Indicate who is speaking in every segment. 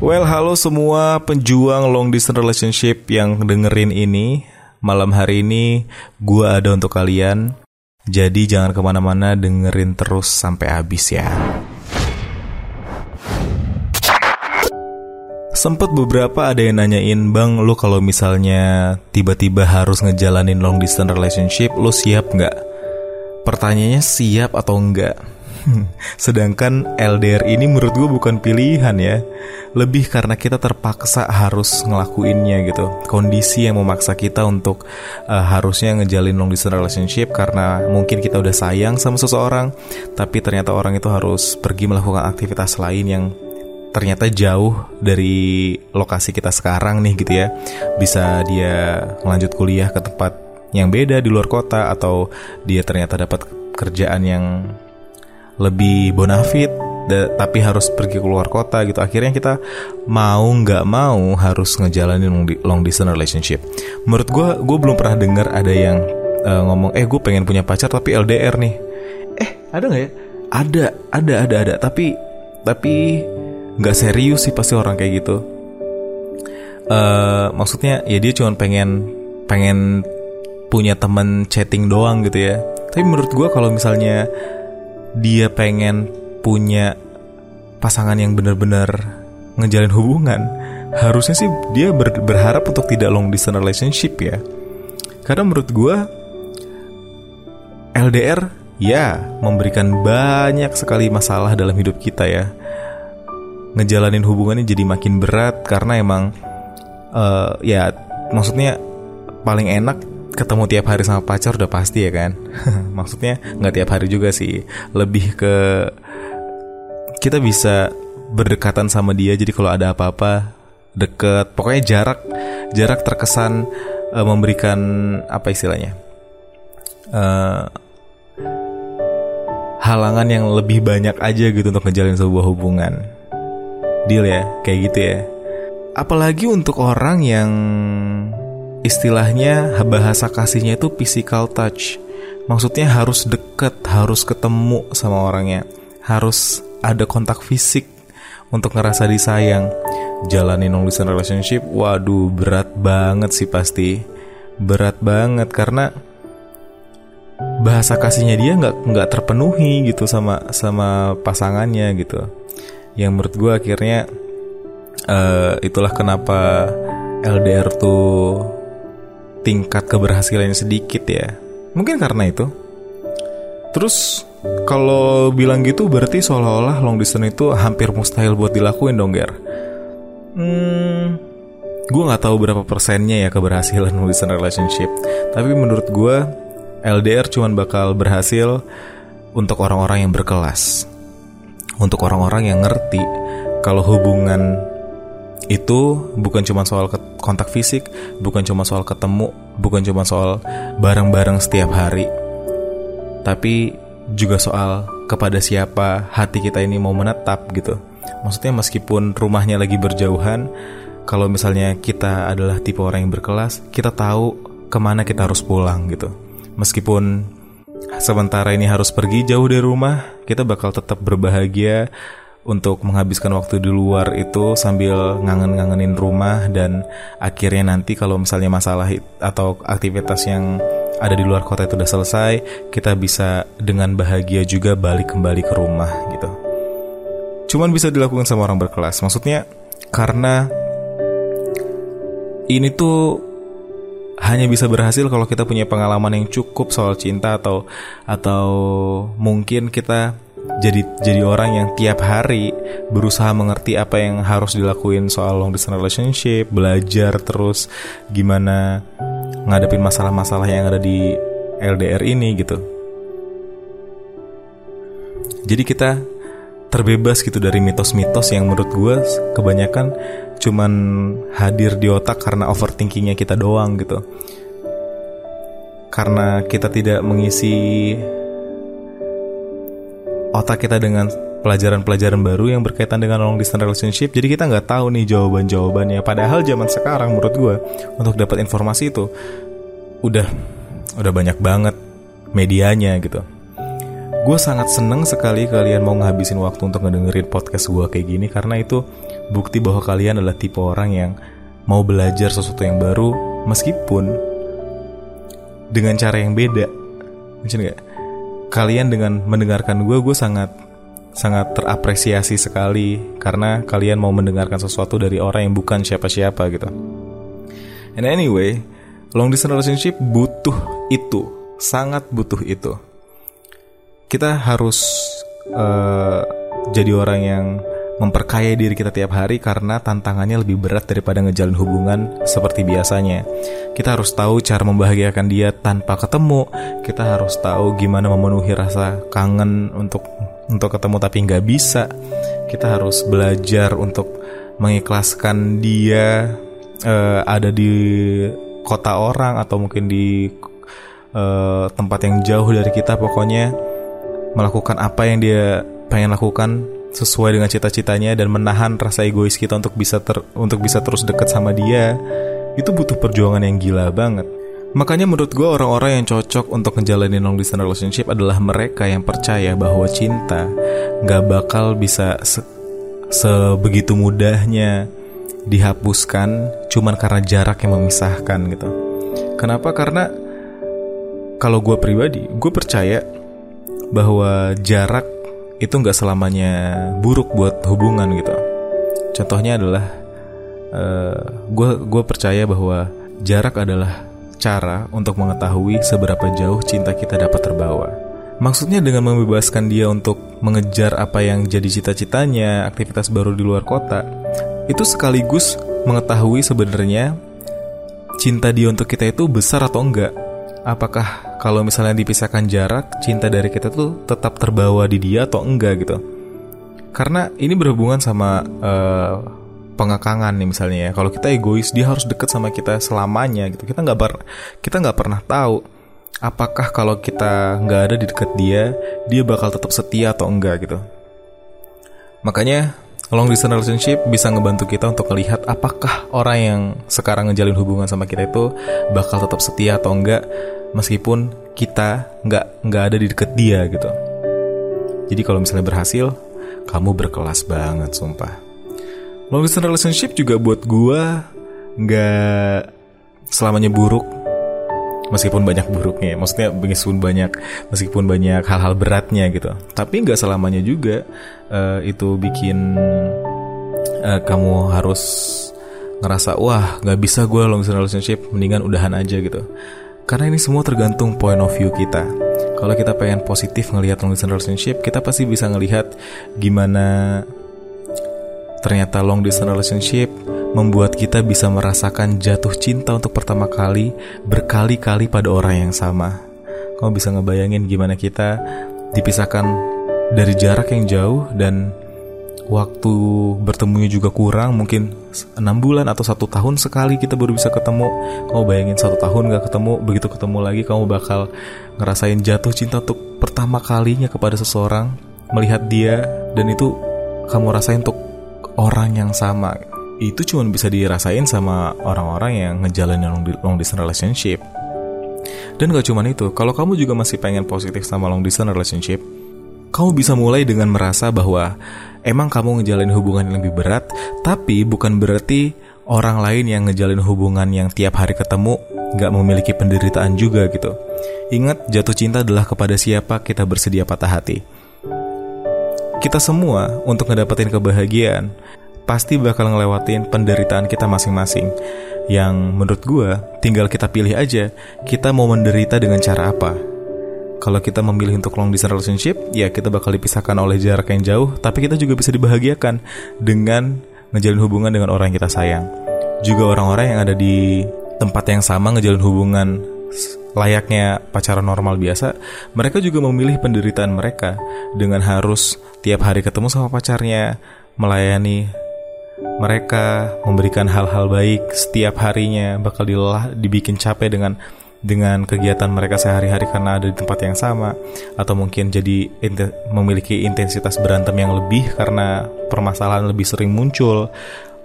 Speaker 1: Well, halo semua penjuang long distance relationship yang dengerin ini. Malam hari ini gua ada untuk kalian. Jadi jangan ke mana-mana dengerin terus sampai habis ya. Sempet beberapa ada yang nanyain Bang lu kalau misalnya tiba-tiba harus ngejalanin long distance relationship Lu siap nggak? Pertanyaannya siap atau enggak? Sedangkan LDR ini menurut gue bukan pilihan ya. Lebih karena kita terpaksa harus ngelakuinnya gitu. Kondisi yang memaksa kita untuk uh, harusnya ngejalin long distance relationship Karena mungkin kita udah sayang sama seseorang Tapi ternyata orang itu harus pergi melakukan aktivitas lain yang ternyata jauh dari lokasi kita sekarang nih gitu ya. Bisa dia melanjut kuliah ke tempat yang beda di luar kota Atau dia ternyata dapat kerjaan yang lebih bonafit tapi harus pergi keluar kota gitu. Akhirnya kita mau nggak mau harus ngejalanin long, distance relationship. Menurut gue gue belum pernah dengar ada yang uh, ngomong eh gue pengen punya pacar tapi LDR nih. Eh ada nggak ya? Ada ada ada ada. Tapi tapi nggak serius sih pasti orang kayak gitu. Uh, maksudnya ya dia cuma pengen pengen punya temen chatting doang gitu ya. Tapi menurut gue kalau misalnya dia pengen punya pasangan yang benar-benar ngejalin hubungan, harusnya sih dia ber berharap untuk tidak long distance relationship ya. Karena menurut gue LDR ya memberikan banyak sekali masalah dalam hidup kita ya. Ngejalanin hubungannya jadi makin berat karena emang uh, ya maksudnya paling enak ketemu tiap hari sama pacar udah pasti ya kan? Maksudnya nggak tiap hari juga sih. Lebih ke kita bisa berdekatan sama dia jadi kalau ada apa-apa deket. Pokoknya jarak jarak terkesan uh, memberikan apa istilahnya uh, halangan yang lebih banyak aja gitu untuk ngejalin sebuah hubungan. Deal ya kayak gitu ya. Apalagi untuk orang yang istilahnya bahasa kasihnya itu physical touch. Maksudnya harus deket, harus ketemu sama orangnya, harus ada kontak fisik untuk ngerasa disayang. Jalanin distance relationship, waduh berat banget sih pasti, berat banget karena bahasa kasihnya dia nggak nggak terpenuhi gitu sama sama pasangannya gitu. Yang menurut gue akhirnya uh, itulah kenapa LDR tuh tingkat keberhasilannya sedikit ya. Mungkin karena itu. Terus kalau bilang gitu berarti seolah-olah long distance itu hampir mustahil buat dilakuin dong, Ger. Hmm, gue nggak tahu berapa persennya ya keberhasilan long distance relationship. Tapi menurut gue LDR cuman bakal berhasil untuk orang-orang yang berkelas. Untuk orang-orang yang ngerti kalau hubungan itu bukan cuma soal kontak fisik, bukan cuma soal ketemu, bukan cuma soal bareng-bareng setiap hari, tapi juga soal kepada siapa hati kita ini mau menetap gitu. Maksudnya meskipun rumahnya lagi berjauhan, kalau misalnya kita adalah tipe orang yang berkelas, kita tahu ke mana kita harus pulang gitu. Meskipun sementara ini harus pergi jauh dari rumah, kita bakal tetap berbahagia untuk menghabiskan waktu di luar itu sambil ngangen-ngangenin rumah dan akhirnya nanti kalau misalnya masalah atau aktivitas yang ada di luar kota itu udah selesai, kita bisa dengan bahagia juga balik kembali ke rumah gitu. Cuman bisa dilakukan sama orang berkelas. Maksudnya karena ini tuh hanya bisa berhasil kalau kita punya pengalaman yang cukup soal cinta atau atau mungkin kita jadi jadi orang yang tiap hari berusaha mengerti apa yang harus dilakuin soal long distance relationship, belajar terus gimana ngadepin masalah-masalah yang ada di LDR ini gitu. Jadi kita terbebas gitu dari mitos-mitos yang menurut gue kebanyakan cuman hadir di otak karena overthinkingnya kita doang gitu. Karena kita tidak mengisi otak kita dengan pelajaran-pelajaran baru yang berkaitan dengan long distance relationship jadi kita nggak tahu nih jawaban-jawabannya padahal zaman sekarang menurut gue untuk dapat informasi itu udah udah banyak banget medianya gitu gue sangat seneng sekali kalian mau ngabisin waktu untuk ngedengerin podcast gue kayak gini karena itu bukti bahwa kalian adalah tipe orang yang mau belajar sesuatu yang baru meskipun dengan cara yang beda. Mungkin gak? Kalian dengan mendengarkan gue, gue sangat sangat terapresiasi sekali. Karena kalian mau mendengarkan sesuatu dari orang yang bukan siapa-siapa gitu. And anyway, long distance relationship butuh itu, sangat butuh itu. Kita harus uh, jadi orang yang memperkaya diri kita tiap hari karena tantangannya lebih berat daripada ngejalin hubungan seperti biasanya. Kita harus tahu cara membahagiakan dia tanpa ketemu. Kita harus tahu gimana memenuhi rasa kangen untuk untuk ketemu tapi nggak bisa. Kita harus belajar untuk mengikhlaskan dia uh, ada di kota orang atau mungkin di uh, tempat yang jauh dari kita pokoknya melakukan apa yang dia pengen lakukan sesuai dengan cita-citanya dan menahan rasa egois kita untuk bisa ter untuk bisa terus dekat sama dia itu butuh perjuangan yang gila banget. Makanya menurut gue orang-orang yang cocok untuk menjalani long distance relationship adalah mereka yang percaya bahwa cinta gak bakal bisa se sebegitu mudahnya dihapuskan cuman karena jarak yang memisahkan gitu. Kenapa? Karena kalau gue pribadi, gue percaya bahwa jarak itu nggak selamanya buruk buat hubungan gitu. Contohnya adalah gue uh, gue percaya bahwa jarak adalah cara untuk mengetahui seberapa jauh cinta kita dapat terbawa. Maksudnya dengan membebaskan dia untuk mengejar apa yang jadi cita-citanya, aktivitas baru di luar kota, itu sekaligus mengetahui sebenarnya cinta dia untuk kita itu besar atau enggak. Apakah kalau misalnya dipisahkan jarak, cinta dari kita tuh tetap terbawa di dia atau enggak gitu. Karena ini berhubungan sama uh, pengekangan nih misalnya ya. Kalau kita egois, dia harus deket sama kita selamanya gitu. Kita nggak ber, kita nggak pernah tahu apakah kalau kita nggak ada di deket dia, dia bakal tetap setia atau enggak gitu. Makanya long distance relationship bisa ngebantu kita untuk melihat apakah orang yang sekarang ngejalin hubungan sama kita itu bakal tetap setia atau enggak meskipun kita nggak nggak ada di deket dia gitu. Jadi kalau misalnya berhasil, kamu berkelas banget sumpah. Long distance relationship juga buat gua nggak selamanya buruk meskipun banyak buruknya maksudnya meskipun banyak meskipun banyak hal-hal beratnya gitu. Tapi nggak selamanya juga uh, itu bikin uh, kamu harus ngerasa wah nggak bisa gue long distance relationship mendingan udahan aja gitu. Karena ini semua tergantung point of view kita. Kalau kita pengen positif ngelihat long distance relationship, kita pasti bisa ngelihat gimana ternyata long distance relationship membuat kita bisa merasakan jatuh cinta untuk pertama kali berkali-kali pada orang yang sama. Kamu bisa ngebayangin gimana kita dipisahkan dari jarak yang jauh dan waktu bertemunya juga kurang mungkin enam bulan atau satu tahun sekali kita baru bisa ketemu kamu bayangin satu tahun gak ketemu begitu ketemu lagi kamu bakal ngerasain jatuh cinta untuk pertama kalinya kepada seseorang melihat dia dan itu kamu rasain untuk orang yang sama itu cuma bisa dirasain sama orang-orang yang ngejalanin long, distance relationship dan gak cuma itu kalau kamu juga masih pengen positif sama long distance relationship kamu bisa mulai dengan merasa bahwa emang kamu ngejalin hubungan yang lebih berat, tapi bukan berarti orang lain yang ngejalin hubungan yang tiap hari ketemu gak memiliki penderitaan juga gitu. Ingat, jatuh cinta adalah kepada siapa kita bersedia patah hati. Kita semua untuk ngedapetin kebahagiaan pasti bakal ngelewatin penderitaan kita masing-masing. Yang menurut gue, tinggal kita pilih aja kita mau menderita dengan cara apa kalau kita memilih untuk long distance relationship, ya kita bakal dipisahkan oleh jarak yang jauh, tapi kita juga bisa dibahagiakan dengan ngejalin hubungan dengan orang yang kita sayang. Juga orang-orang yang ada di tempat yang sama ngejalin hubungan layaknya pacaran normal biasa, mereka juga memilih penderitaan mereka dengan harus tiap hari ketemu sama pacarnya, melayani mereka, memberikan hal-hal baik setiap harinya, bakal dilelah, dibikin capek dengan dengan kegiatan mereka sehari-hari karena ada di tempat yang sama atau mungkin jadi memiliki intensitas berantem yang lebih karena permasalahan lebih sering muncul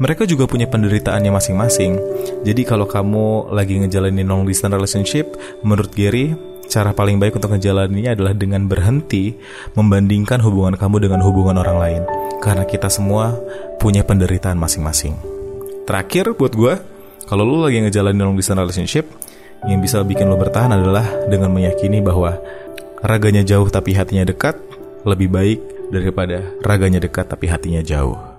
Speaker 1: mereka juga punya penderitaannya masing-masing. Jadi kalau kamu lagi ngejalanin long distance relationship, menurut Gary, cara paling baik untuk ngejalaninnya adalah dengan berhenti membandingkan hubungan kamu dengan hubungan orang lain. Karena kita semua punya penderitaan masing-masing. Terakhir buat gue, kalau lo lagi ngejalanin long distance relationship, yang bisa bikin lo bertahan adalah dengan meyakini bahwa raganya jauh tapi hatinya dekat lebih baik daripada raganya dekat tapi hatinya jauh.